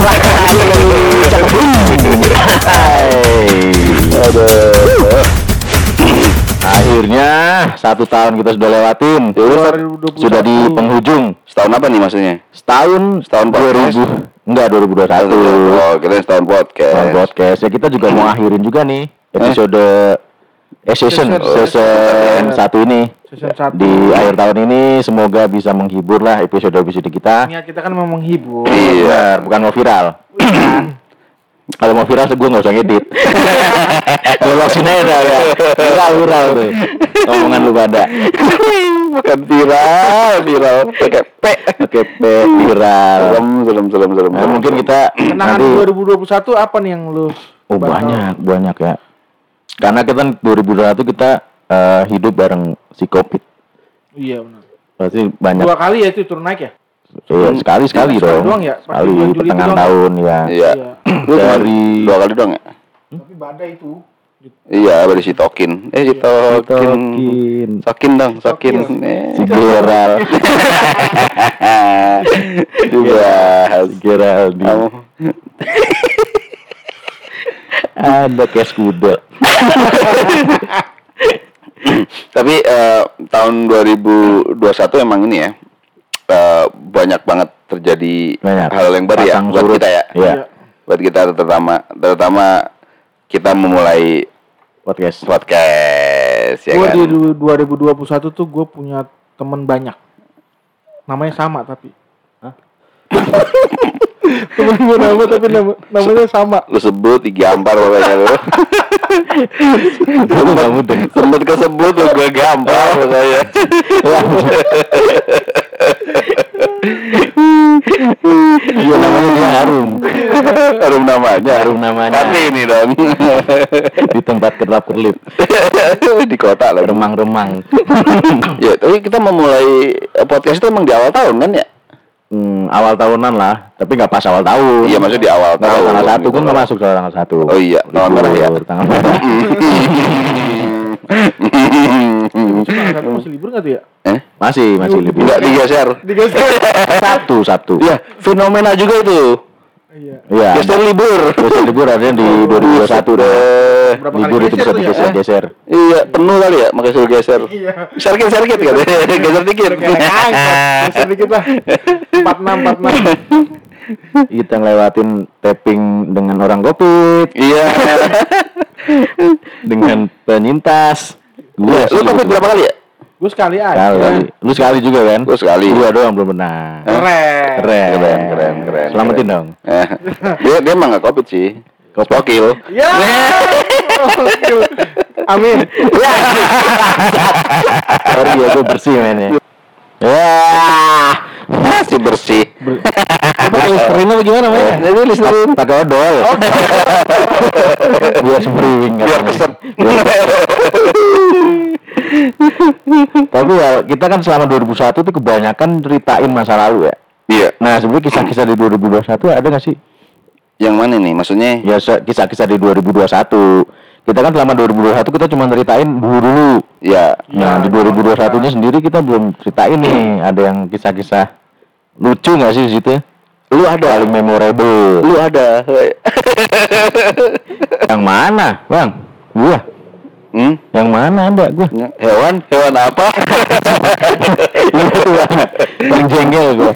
rak. Aduh. Akhirnya satu tahun kita sudah lewatin. Ya 2021. Sudah di penghujung. Setahun apa nih maksudnya? Setahun Setahun podcast? 2000 enggak 2021. Oh, kita setahun podcast. Tahun podcast. Ya kita juga mau akhirin juga nih episode eh, season Season. season satu ini. Season satu. Di akhir tahun ini semoga bisa menghibur lah episode-episode kita. Niat kita kan mau menghibur. Iya, bukan mau viral. Kalau mau viral, gue nggak usah ngedit. Gue langsung aja ya. Viral, viral tuh. Omongan lu pada. Bukan viral, viral. Pakai P. Oke, P, viral. Serem, serem, serem, serem. Nah, mungkin kita Kenangan nanti 2021 apa nih yang lu? Oh banyak, banyak ya. Karena kita 2021 kita eh, hidup bareng si Covid. Iya benar. Pasti banyak. Dua kali ya itu turun naik ya? Iya, sekali sekali Sekali dong. doang ya? Sekali pertengahan doang. tahun ya. Iya. Iya. Lu Dari- dua kali dong ya? Tapi badai itu. Iya, dari si Tokin. Eh, si Tokin. Tokin. Sokin dong. Eh. Si Geral. Si Geral Kamu ada cash kuda. Tapi eh, tahun 2021 emang ini ya eh, banyak banget terjadi Banyak. hal yang baru ya Pasang buat surut. kita ya. Iya. Buat kita terutama terutama kita memulai Podcast. podcast ya Gue kan. di du- 2021 tuh gue punya temen banyak. Namanya sama tapi. temen gue nama tapi nama, namanya sama. Lu sebut digampar pokoknya lu. Deh. Sempet kesebut lu gue gampar pokoknya. Iya namanya dia harum. Harum namanya. Harum namanya. Tapi ini dong. Di tempat kerlap kerlip. di kota lah. Remang-remang. Ya, tapi kita memulai podcast itu emang di awal tahun kan ya? Hmm, awal tahunan lah, tapi nggak pas awal tahun. Iya, maksudnya di awal Nggak tahun. tanggal satu, gitu nggak loh. masuk soal tanggal satu. Oh iya, tanggal merah ya. Tanggal merah. Tanggal satu masih libur nggak tuh ya? eh? Masih, masih libur. Enggak digeser. Digeser. Sabtu, Sabtu. Iya, fenomena juga itu. Iya. Iya. Geser libur. Geser libur adanya di 2021 deh. Eh, Berapa Libur kali itu geser bisa tuh ya? digeser-geser. iya, penuh kali ya, makanya suruh geser. Iya. Serkit serkit kan, geser dikit. Geser dikit lah. 46 46. Kita ngelewatin tapping dengan orang Covid, Iya. dengan penyintas. Iya, lu covid berapa kali ya? Gue sekali aja. Sekali. Lu sekali juga kan? Gua sekali. Gua doang belum pernah. Keren. Keren. Keren, keren, keren. Selamatin dong. Eh, dia dia emang nggak covid sih. Spokil. Ya. Amin. Sorry ya, gue bersih mainnya. Ya. Masih bersih. Coba Listerin apa gimana mainnya? Jadi listerin. Pakai odol. Biar sembriwing. Biar keset. Tapi ya kita kan selama 2001 tuh kebanyakan ceritain masa lalu ya. Iya. Nah sebenarnya kisah-kisah di 2021 ada nggak sih? Yang mana nih? Maksudnya? Ya kisah-kisah di 2021. Kita kan selama 2021 kita cuma ceritain dulu dulu. Ya. Nah di 2021 nya sendiri kita belum ceritain nih. Ada yang kisah-kisah lucu nggak sih di situ? Lu ada paling memorable. Lu ada. Yang mana, bang? Gua. Hmm? Yang mana ada gua? Hewan? Hewan apa? Yang jengkel gua.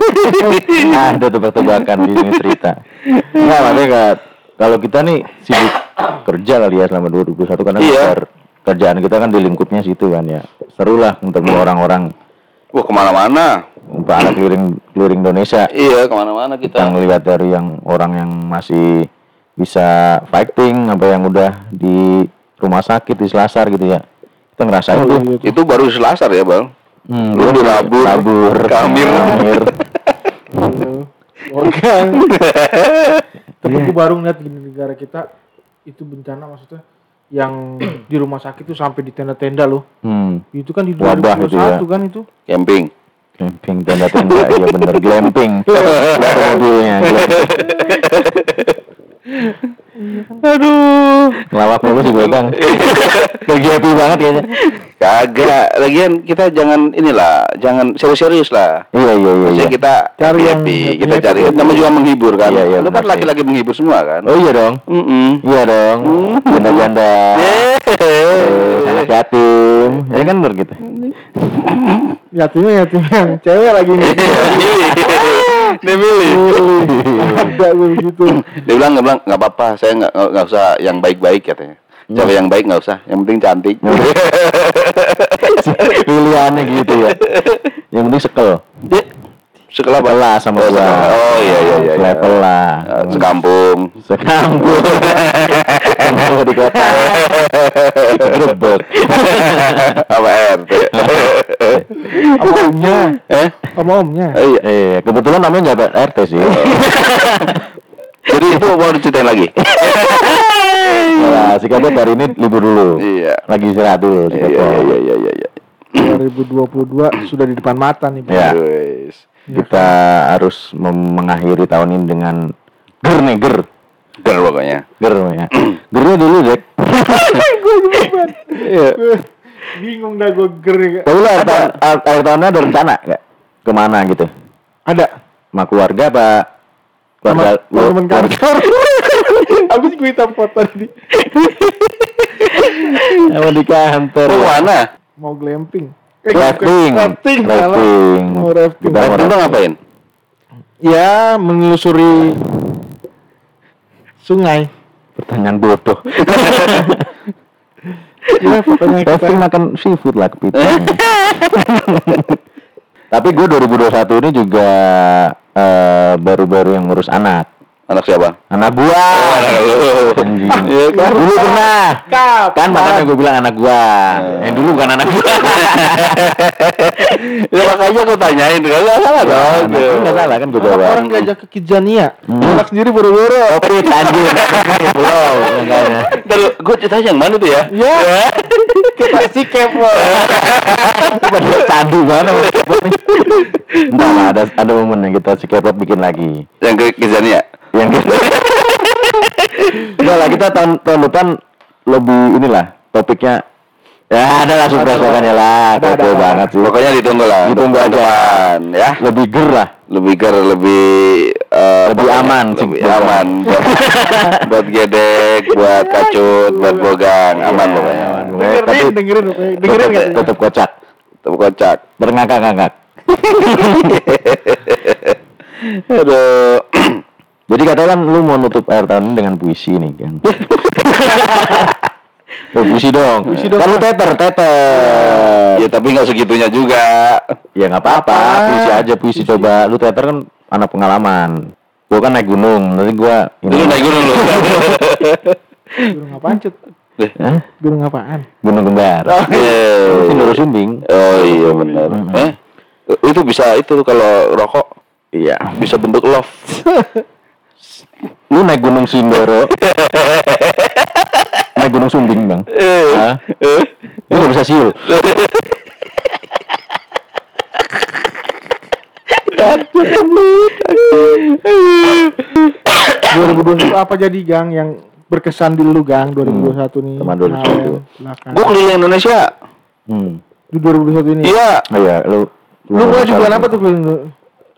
Ah, ada tebak-tebakan di cerita. Nah, makanya kalau kita nih sibuk kerja kali ya selama 2021 karena Iya. besar kerjaan kita kan di lingkupnya situ kan ya. Seru lah untuk orang-orang Wah ke mana-mana. untuk anak keliling keliling Indonesia Iya ke mana-mana kita. kita ngelihat dari yang orang yang masih bisa fighting apa yang udah di rumah sakit di selasar gitu ya kita ngerasain tuh Itu baru selasar ya bang. Hmm, Lu di Rabur, Rabur, Kamir. Kamir. Organ. Tapi gue baru ngeliat di negara kita itu bencana maksudnya yang di rumah sakit tuh sampai di tenda-tenda loh. Hmm, Itu kan di Wabah 2021 itu ya. kan itu. Camping. glamping tenda-tenda, iya bener glamping. Mobilnya. Aduh. Ngelawak mulu sih gue bang. Lagi happy banget kayaknya. Kagak. Lagian kita jangan inilah, jangan serius-serius lah. Iya iya iya. Maksudnya iya. kita Cari yang happy, happy- kita happy cari. happy. Nama juga menghibur kan. Iya, iya, Lu kan laki-laki menghibur semua kan. Oh iya dong. Mm-mm. Iya dong. Janda-janda. Anak yatim. Ya kan bener gitu. Yatimnya yatim yang cewek lagi nih. Dia milih. Ada gue begitu. Dia bilang nggak bilang nggak apa-apa, saya nggak nggak usah yang baik-baik katanya. Cewek yang baik nggak usah, yang penting cantik. Pilihannya gitu ya. Yang penting sekel. Sekolah apa? Sekelas sama oh, gua. sekolah. Oh iya iya iya. iya. Level lah. Eh, Sekampung. Sekampung. Kampung di kota. Grebek. Apa RT? Sama omnya. eh? Sama omnya. Oh, iya. Eh, kebetulan namanya nggak ada RT sih. Jadi itu mau diceritain lagi. Nah, si Kabet hari ini libur dulu. Iya. Lagi istirahat dulu si Iya Kabet. iya iya iya iya. 2022 sudah di depan mata nih. Ya. Wes. Kita harus mengakhiri tahun ini dengan ger nih ger. Ger pokoknya. Ger ya. Gernya dulu, Dek. Iya. Bingung dah gue ger. Tapi lu akhir tahun, akhir akhir tahunnya ada rencana nggak? Ke mana gitu? Ada. Sama keluarga apa? Sama Keluarga, temen keluarga- kantor. Abis gue hitam foto tadi. Sama di kantor. Mau mana? Mau glamping. Rafting. Rafting. salah. Rafting. Mau rafting. Kita mau Rafting tuh ngapain? Ya, menelusuri sungai. Pertanyaan bodoh. Ya, pokoknya kita Rafting makan seafood lah kepiting. Tapi gue 2021 ini juga eh, baru-baru yang ngurus anak. Anak siapa? Anak gua. Anjing. Iya kan? Dulu pernah. Kap. Kan makanya gue bilang anak gua. Yang dulu bukan anak gua. Ya makanya aku tanyain kan nggak salah dong. Enggak salah kan gue jawab. Orang diajak ke Kidzania. Hmm. Anak sendiri buru-buru. Kopit anjir. Belum. Dan gue ceritanya yang mana tuh ya? Ya. Kita si kepo. Pada candu mana. Entar lah ada ada momen yang kita si K-pop bikin lagi. Yang ke Kizania. Yang kita Enggak lah kita tahun tahun depan lebih inilah topiknya Ya ada lah surprise-nya lah, ada. banget sih. Pokoknya ditunggu lah. Ditunggu aja. depan, ya. Lebih ger lah. Lebih ger, lebih eh, Lebih aman sih, lebih buat- aman buat, buat gedek, buat kacut, buat bogang, aman Iya, pokoknya. aman. Dengerin, Tapi dengerin, dengerin, tetep, tetep kocak. Tetap kocak. Berngakak-ngakak. Aduh. Jadi katanya kan lu mau nutup akhir tahun ini dengan puisi nih kan. Oh, puisi dong. Puisi dong. Lu teter, teter. ya tapi nggak segitunya juga. Ya nggak apa-apa, puisi aja puisi coba. Lu teter kan anak pengalaman. Gua kan naik gunung, nanti gua Dulu naik gunung lu. Gunung apaan, Cut? Hah? Gunung apaan? Gunung kembar. Eh. Sindoro Sumbing. Oh iya benar. Eh? Itu bisa itu kalau rokok Iya. bisa bentuk love. Lu naik gunung Sindoro. naik gunung Sumbing, Bang. Hah? Lu nggak bisa siul. dua ribu dua apa jadi Gang yang berkesan di lu Gang 2021 nih? Sama 2021. Kemarin, belakang. Gue keliling Indonesia. Hmm. Di 2021 ini. Iya. Iya, lu Lu di bulan apa tuh keliling lu?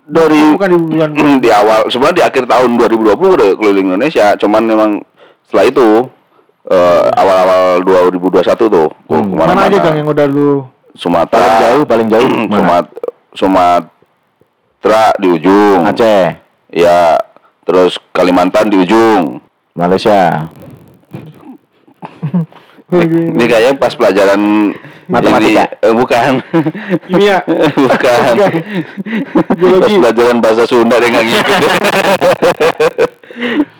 Dari Bukan di bulan di awal sebenarnya di akhir tahun 2020 udah keliling Indonesia. Cuman memang setelah itu eh, awal-awal 2021 tuh Hmm. ke mana-mana. mana aja Gang yang udah lu Sumatera. paling jauh, paling jauh? Sumat Sumatera di ujung. Aceh, Ya, terus Kalimantan di ujung. Malaysia. Ini kayaknya pas pelajaran Matematika. ini- eh, bukan. Kimia. bukan. pas pelajaran bahasa Sunda deh nggak gitu.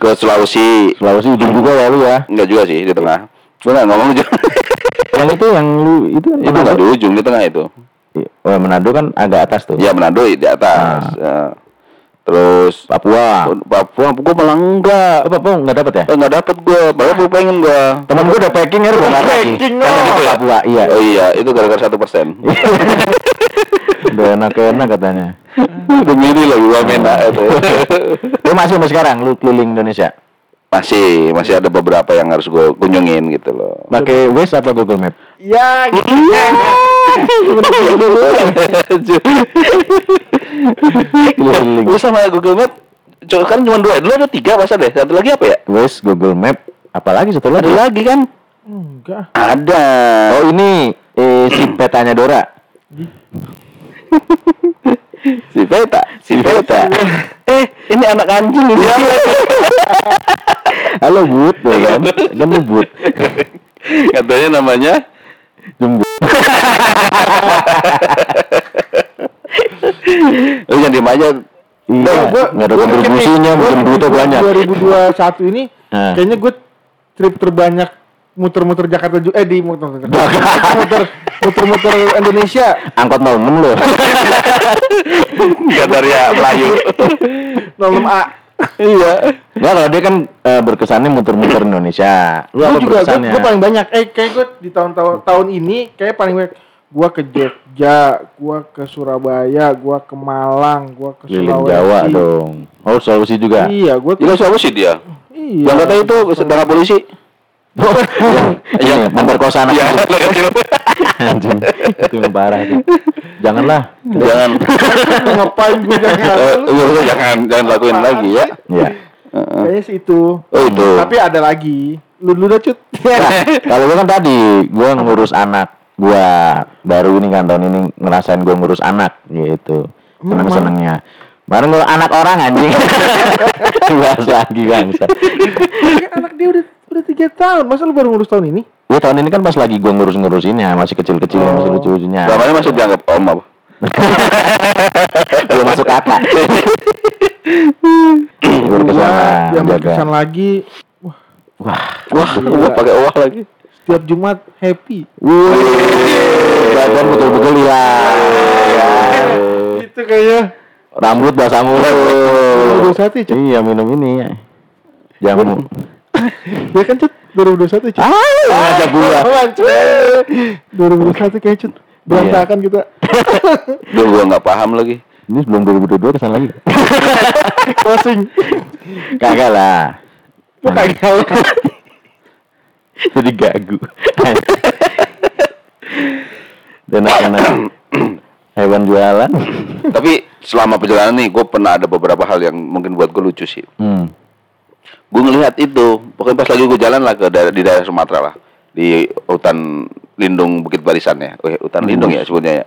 Ke Sulawesi. Sulawesi ujung juga ya lu ya. Enggak juga sih di tengah. Nggak ngomong juga. Yang itu yang lu itu kan itu nggak di ujung di tengah itu. Oh, Manado kan agak atas tuh. Ya Manado di atas. Ya. Terus Papua. Papua, gue malah enggak. Oh, Papua nggak dapat ya? Eh, Enggak dapet gue, padahal gue pengen gue. Temen gue udah packing ya, udah lagi. Packing, Kan no. ada Papua, iya. Oh iya, itu gara-gara satu persen. Udah enak-enak katanya. Demi ini lagi gue mena itu. Lu masih sampai sekarang lu keliling Indonesia? Masih, masih ada beberapa yang harus gue kunjungin gitu loh. Pakai Waze apa Google Map? Ya, gitu. Gue sama Google Map, kan cuma dua, dulu ada tiga masa deh. Satu lagi apa ya? Waze, Google Map, apalagi satu lagi? Ada lagi kan? Enggak. Ada. Oh ini eh, si petanya Dora. Si Peta, si Peta. eh, ini anak anjing ini. Halo Bud, tuh kan? Kan Bud. Katanya namanya Jembut. Lu jangan diem aja. Iya, Gua- nggak ada kontribusinya, bikin duitnya gua banyak. 2021 ini Nah. kayaknya gue trip terbanyak muter-muter Jakarta juga eh di muter muter muter-muter Indonesia Angkot 06 lu. Gataria Melayu. 06A Iya. Enggak, kalau dia kan eh, berkesannya muter-muter Indonesia. Lu apa juga berkesannya? gue paling banyak eh kayak gue di tahun-tahun tahun ini kayak paling banyak gue ke Jogja gue ke Surabaya gue ke Malang gue ke Sulawesi Jawa dong. Oh, Sulawesi juga. iya gue Juga siapa sih dia? iya Yang kata itu setengah polisi. Iya, memperkosa anak Iya, kecil. anak kecil. Anjing. Itu yang parah itu. Janganlah. Jangan. ngapain gue jangan Eh, lu jangan jangan lakuin lagi ya. Iya. kayaknya sih itu Oh, itu. tapi ada lagi lu lu udah cut Nah, kalau gua kan tadi gua ngurus anak gua baru ini kan tahun ini ngerasain gua ngurus anak gitu seneng senengnya bareng anak orang anjing. Bahas lagi bangsa. Kan anak dia udah udah tiga tahun. Masa lu baru ngurus tahun ini? Gua tahun ini kan pas lagi gua ngurus ngurusinnya masih kecil kecil masih Oh. lucu lucunya Namanya masih dianggap om apa? belum masuk yang jaga. berkesan lagi. Wah. Wah. Wah, gua pakai uang lagi. setiap Jumat happy. Badan betul betul hilang. Itu kayaknya rambut basah mulu. Cuk? iya minum ini. Ya jamu ya kan cut 2021 cut ah ngajak gua. Oh, 2021 kayak cut berantakan kita. Duh, gua nggak paham lagi. ini sebelum 2022 ke sana lagi. Closing. Kagak lah. Kok kagak jadi gagu. Dan anak hewan jualan. Tapi selama perjalanan nih, gue pernah ada beberapa hal yang mungkin buat gue lucu sih. hmm. Gue ngelihat itu, pokoknya pas lagi gue jalan lah ke daerah, di daerah Sumatera lah, di hutan lindung Bukit Barisan ya, oh, hutan lindung. ya sebutnya ya.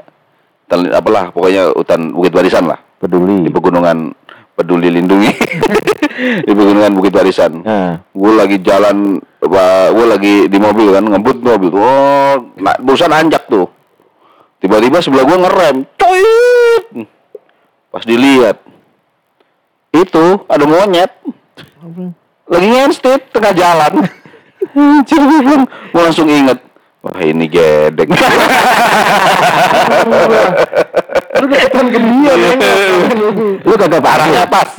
Hutan, apalah, pokoknya hutan Bukit Barisan lah, peduli. Di pegunungan peduli lindungi, di pegunungan Bukit Barisan. nah, gue lagi jalan gue lagi di mobil kan ngebut mobil. Oh nah, barusan anjak tuh tiba-tiba sebelah gue ngerem. Coit pas dilihat itu ada monyet. Lagi ngenstip tengah jalan. Anjir, gua bilang, gua langsung inget wah ini gedek. Lu deketan ke dia kan lu kagak parahnya pas.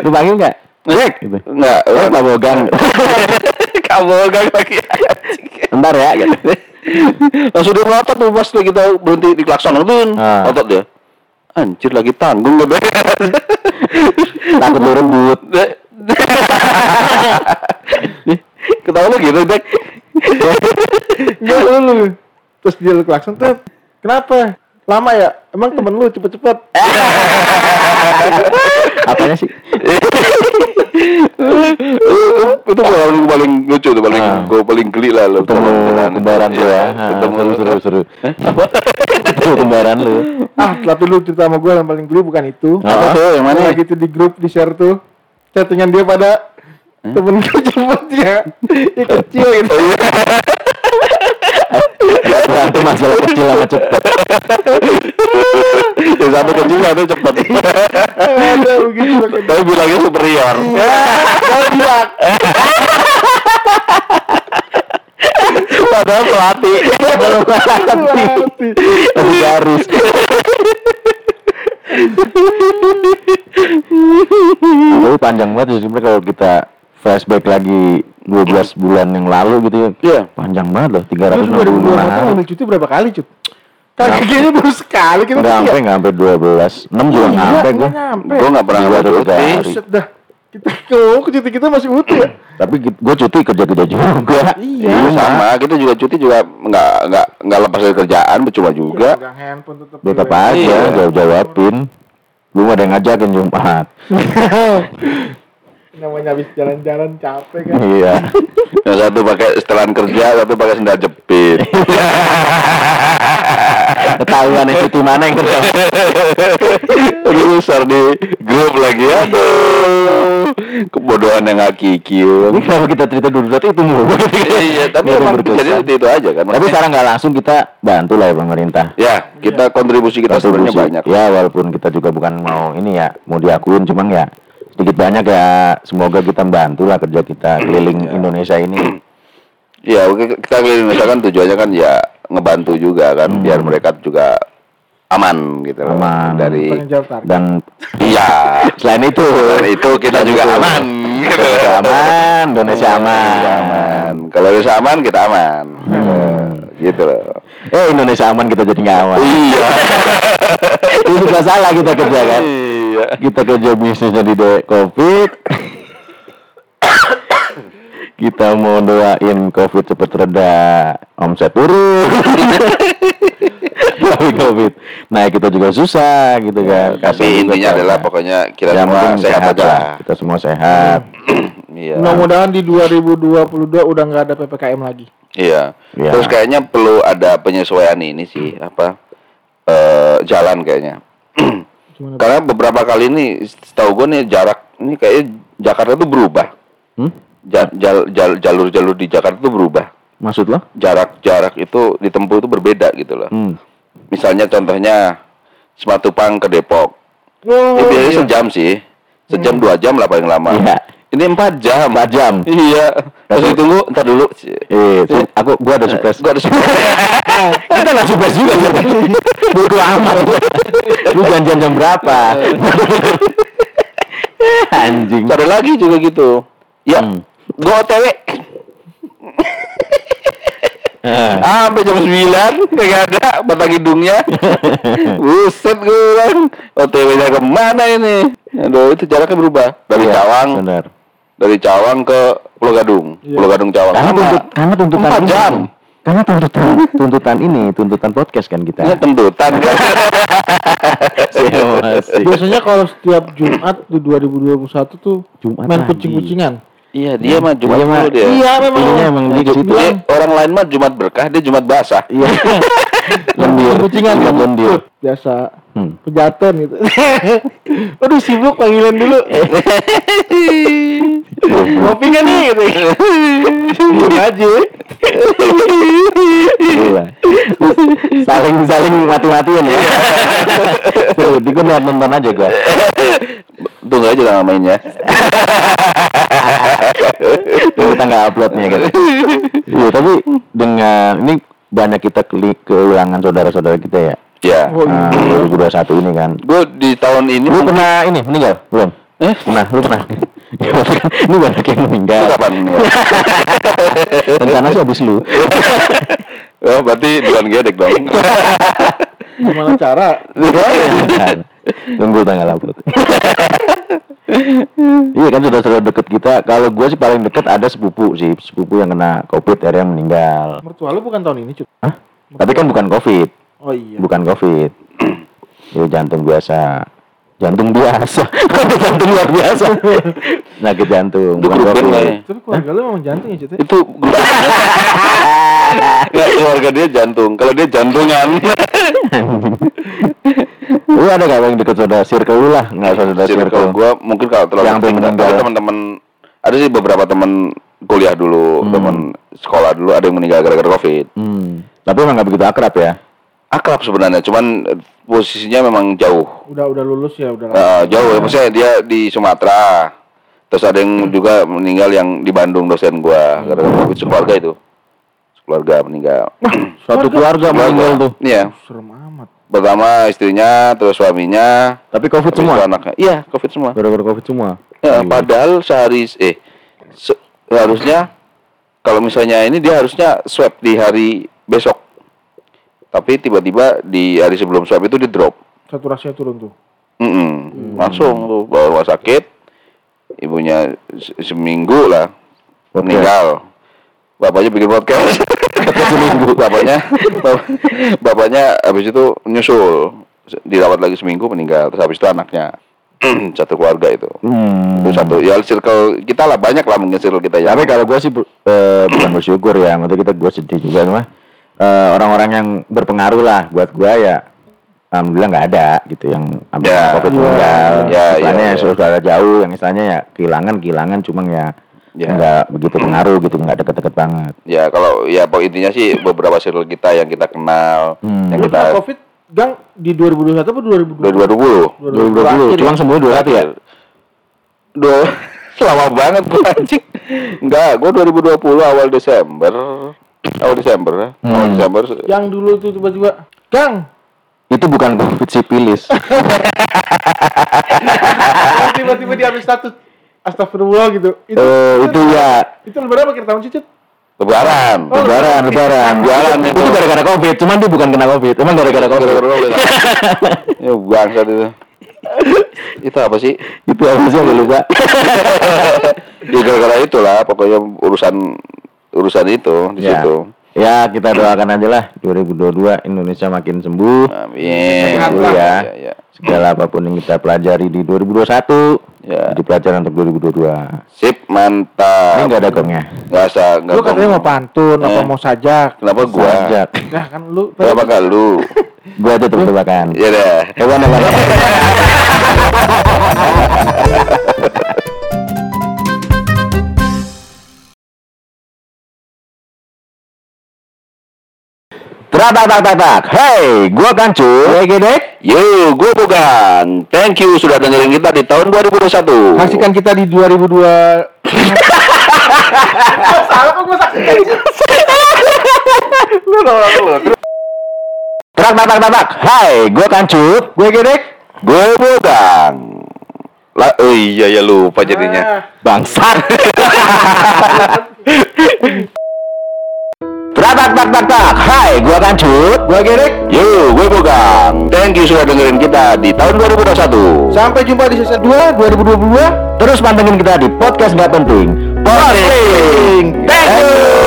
Lu panggil nggak? Jack gitu. Enggak, Eh, Pak Bogang. Kamu gak lagi ntar ya gitu. Langsung dia melotot tuh pas kita berhenti di klakson tuh Ah. melotot dia. Anjir lagi tanggung gak beres takut lu rebut. Ketawa lu gitu dek Enggak lu lu. Terus dia klakson tuh kenapa? Lama ya? Emang temen lu cepet-cepet? Apanya sih itu paling paling lucu tuh paling Ah. gue paling geli lah lo ketemu kembaran lu ya. Ah, ketemu seru seru. Seru ketemu kembaran lu. Ah tapi lu cerita sama gue yang paling geli bukan itu. Apa tuh, yang mana? lagi tuh di grup di share tuh. Chattingan dia pada temen gue cepet ya yang kecil gitu. Berantem masalah kecil sama cepet yang satu kecil satu cepet ada begitu pakai tapi bilangnya superior. Bilang. Padahal pelatih. Pelatih. tapi garis tapi panjang banget sih sebenarnya kalau kita flashback lagi 12 bulan yang lalu gitu ya Iya. panjang banget loh Terus 365 2021 hari ambil cuti berapa kali cut? Kayaknya baru sekali kita nggak tuh sampai ya. nggak sampai 12 6 juga nggak Iya, sampai gue nggak nyampe. gue nggak pernah ngambil atau cuti. Buset dah. Kita kalau cuti kita masih utuh ya. Tapi gue cuti kerja-kerja juga. Iya. Iya sama, kita juga cuti juga nggak nggak nggak lepas dari kerjaan, percuma juga. Pegang handphone tetap. Tetap aja Iya. jawab jawabin. Belum ada yang ngajakin Jumat. Namanya habis jalan-jalan capek kan. Iya. Yang satu pakai setelan kerja, satu pakai sendal jepit. Ketahuan yang cuti mana yang kerja. Aduh, besar di grup lagi. Aduh, kebodohan yang hakiki. Ini kenapa kita cerita dulu tadi itu mulu. Iya, tapi Nggak emang berkesan. jadi seperti itu aja kan. Tapi sekarang nggak langsung kita bantu lah ya pemerintah. ya kita kontribusi kita sebenarnya banyak. Ya walaupun kita juga bukan mau ini ya mau diakuin cuman ya sedikit banyak ya semoga kita membantu lah kerja kita keliling Iya. Indonesia ini. Ya, oke, kita keliling Indonesia kan tujuannya kan ya ngebantu juga kan, biar mereka juga aman gitu loh. Hmm. Aman. dari. Dan iya. selain itu Selain itu kita juga itu. aman. Indonesia aman, Indonesia aman. Indonesia aman. Kalau Indonesia aman, kita aman. Hmm. Gitu loh. Eh Indonesia aman kita jadi nggak aman. Iya. Ini juga salah kita kerja kan. Iya. Kita kerja bisnisnya di de- COVID. kita mau doain COVID cepat reda, omset turun. Tapi COVID, nah kita juga susah gitu kan. Kasian Tapi juga intinya kan. adalah pokoknya kita Yang semua penting sehat aja. lah. Kita semua sehat. Iya. Mudah-mudahan di 2022 udah nggak ada PPKM lagi. Iya. Iya. Terus kayaknya perlu ada penyesuaian ini sih apa eh jalan kayaknya. Gimana? Karena beberapa kali ini setahu gue nih jarak ini kayaknya Jakarta tuh berubah. Hmm? Ja- jal- jal- Jalur-jalur di Jakarta tuh berubah. Maksud lo? Jarak-jarak itu ditempuh itu berbeda gitu loh. Hmm. Misalnya contohnya Simatupang ke Depok. Oh, Ya, biasanya iya. sejam sih. Sejam dua jam lah paling lama. Iya. Ini empat jam. Empat jam. Iya. Terus ditunggu, ntar dulu. Eh, aku gua ada surprise. Gua ada surprise. Kita nggak surprise juga. Bodoh amat. Lu janjian jam berapa? Anjing. Ada lagi juga gitu. Ya, Hmm. gua OTW. Ah. Sampai jam 9 kagak ada batang hidungnya. Buset gue bilang, OTW-nya ke mana ini? Aduh, itu jaraknya berubah dari Cawang, Benar. Dari Cawang ke Pulau Gadung, Iya. Pulau Gadung Cawang. Karena tuntut, karena tuntutan ini. jam. Karena tuntutan tuntutan ini, tuntutan podcast kan kita. Ini kan. Iya, masih. Biasanya kalau setiap Jumat di 2021 tuh Jumat main kucing-kucingan. Iya, dia mah Jumat Dia mah- dia. Iya memang. Emang dia situ. Dia, orang lain mah Jumat berkah, dia Jumat basah. Iya. Lendir. Kucingan Iya, kan lendir. biasa Hmm. pejaten gitu. Aduh sibuk panggilan dulu. Ngopi nggak nih gitu. Sibuk aja. Gila. saling saling mati-matian ya. Tuh, di liat nonton aja gua. Tunggu aja lah mainnya. Tunggu kita nggak uploadnya gitu. Iya, tapi dengan ini banyak kita keli- kehilangan saudara-saudara kita ya. Ya. Oh, Nah, iya. 2021 ini kan. Gue di tahun ini Lu pernah ini meninggal? Belum? Eh? Pernah, lu pernah? ini banyak yang meninggal. kapan ini? Rencana sih habis lu. Oh, berarti bukan gedek dong. Gimana cara? Tunggu tanggal upload. Iya kan saudara-saudara deket kita. Kalau gue sih paling deket ada sepupu sih, sepupu yang kena covid akhirnya meninggal. Mertua lu bukan tahun ini cuy. Hah? Tapi kan bukan covid, Oh iya. bukan covid. Itu jantung biasa. Jantung biasa. jantung luar biasa. Sakit jantung, Itu bukan grup band nggak ya? Tapi keluarga lu emang jantung ya cuy. Itu Nggak, keluarga dia jantung. Kalau dia jantungan. Lu ada gak yang deket saudara circle lu lah? Nggak saudara Circle circle. gue mungkin kalau terlalu Yang meninggal. teman-teman ada sih beberapa teman kuliah dulu, Hmm. teman sekolah dulu ada yang meninggal gara-gara covid. Hmm. Tapi emang gak begitu akrab ya? Akrab sebenarnya, cuman eh, posisinya memang jauh. Udah udah lulus ya udah. Eh, jauh ya, maksudnya dia di Sumatera. Terus ada yang juga meninggal yang di Bandung dosen gua gara-gara covid sekeluarga itu. Keluarga meninggal. Suatu keluarga meninggal tuh. Iya. Serem amat. Pertama istrinya, terus suaminya, Tapi covid semua. anaknya. Iya, covid semua. Gara-gara covid semua. Ya, Iya. padahal sehari eh se- harusnya kalau misalnya ini dia harusnya swab di hari besok. Tapi tiba-tiba di hari sebelum swab itu di drop. Saturasinya turun tuh. Mm-mm. Langsung tuh bawa rumah sakit. ibunya se- seminggu lah meninggal. Bapaknya bikin podcast. Seminggu. Bapaknya bap- bapaknya habis itu nyusul. Dirawat lagi seminggu meninggal. Terus habis itu anaknya. Satu keluarga itu. Hmm. itu satu. Ya circle kita lah. Banyak lah mungkin circle kita ya. Tapi kalau gue sih bu- eh, bukan bersyukur ya, maksudnya kita gue sedih juga eh, orang-orang yang berpengaruh lah buat gue ya alhamdulillah nggak ada gitu yang ambil Ya. covid Ya. meninggal. Istilahnya ya, ya. saudara jauh, yang istilahnya ya kehilangan kehilangan cuma ya Ya. nggak begitu pengaruh gitu, nggak deket-deket banget. ya kalau ya pokok intinya sih beberapa circle kita yang kita kenal Hmm. yang kita covid gang di 2021 apa 2020? 2020 2020 cuma sembuh dua hati ya. Dua lama banget gua anjing. Enggak, gua 2020 awal Desember. Awal Desember. ya. Awal Hmm. Desember. Yang dulu tuh tiba-tiba, Gang, Itu bukan covid sipilis. tiba-tiba diambil status Astagfirullah gitu. Itu, Eh, itu ya itu lebaran apa akhir tahun sih, Cut? Lebaran. Oh, lebaran, lebaran, Lebaran itu. itu gara-gara covid, cuman dia bukan kena covid, emang gara-gara covid. Ya bangsat itu. itu apa sih? itu apa sih lupa? Ya gara-gara itulah pokoknya urusan urusan itu di Ya. situ. Ya kita doakan aja lah 2022 Indonesia makin sembuh. Amin. Lah. ya. Ya, ya. Segala apa pun yang kita pelajari di 2021 Ya. jadi pelajaran untuk 2022. Sip, mantap. Ini enggak ada gongnya. Nggak usah, nggak Lu katanya gong. mau pantun, apa Eh. mau sajak. Kenapa gua? Sajak. Nah kan lu Kenapa nggak lu? Gua aja tebak-tebakan. Ya dah. Hewan hewan. Tak tak tak tak tak. Hey, gua Kancu. Gue Gedek. Yo, gue bukan. Thank you sudah dengerin kita di tahun 2021. Saksikan kita di 2002 Salah kok gue saksikan Lu lu lu. Tak tak tak tak tak. Hai, gua Kancu. Gue Gedek. Gue bukan. Lah, oh iya ya lupa jadinya. Ah, Bangsat. Tak tak tak tak tak. Hai, gua Kancut. Gua Gerek. Yo, gue bukan. Thank you sudah dengerin kita di tahun 2021. Sampai jumpa di season 2 2022 Terus pantengin kita di podcast nggak penting. Posting. Thank you.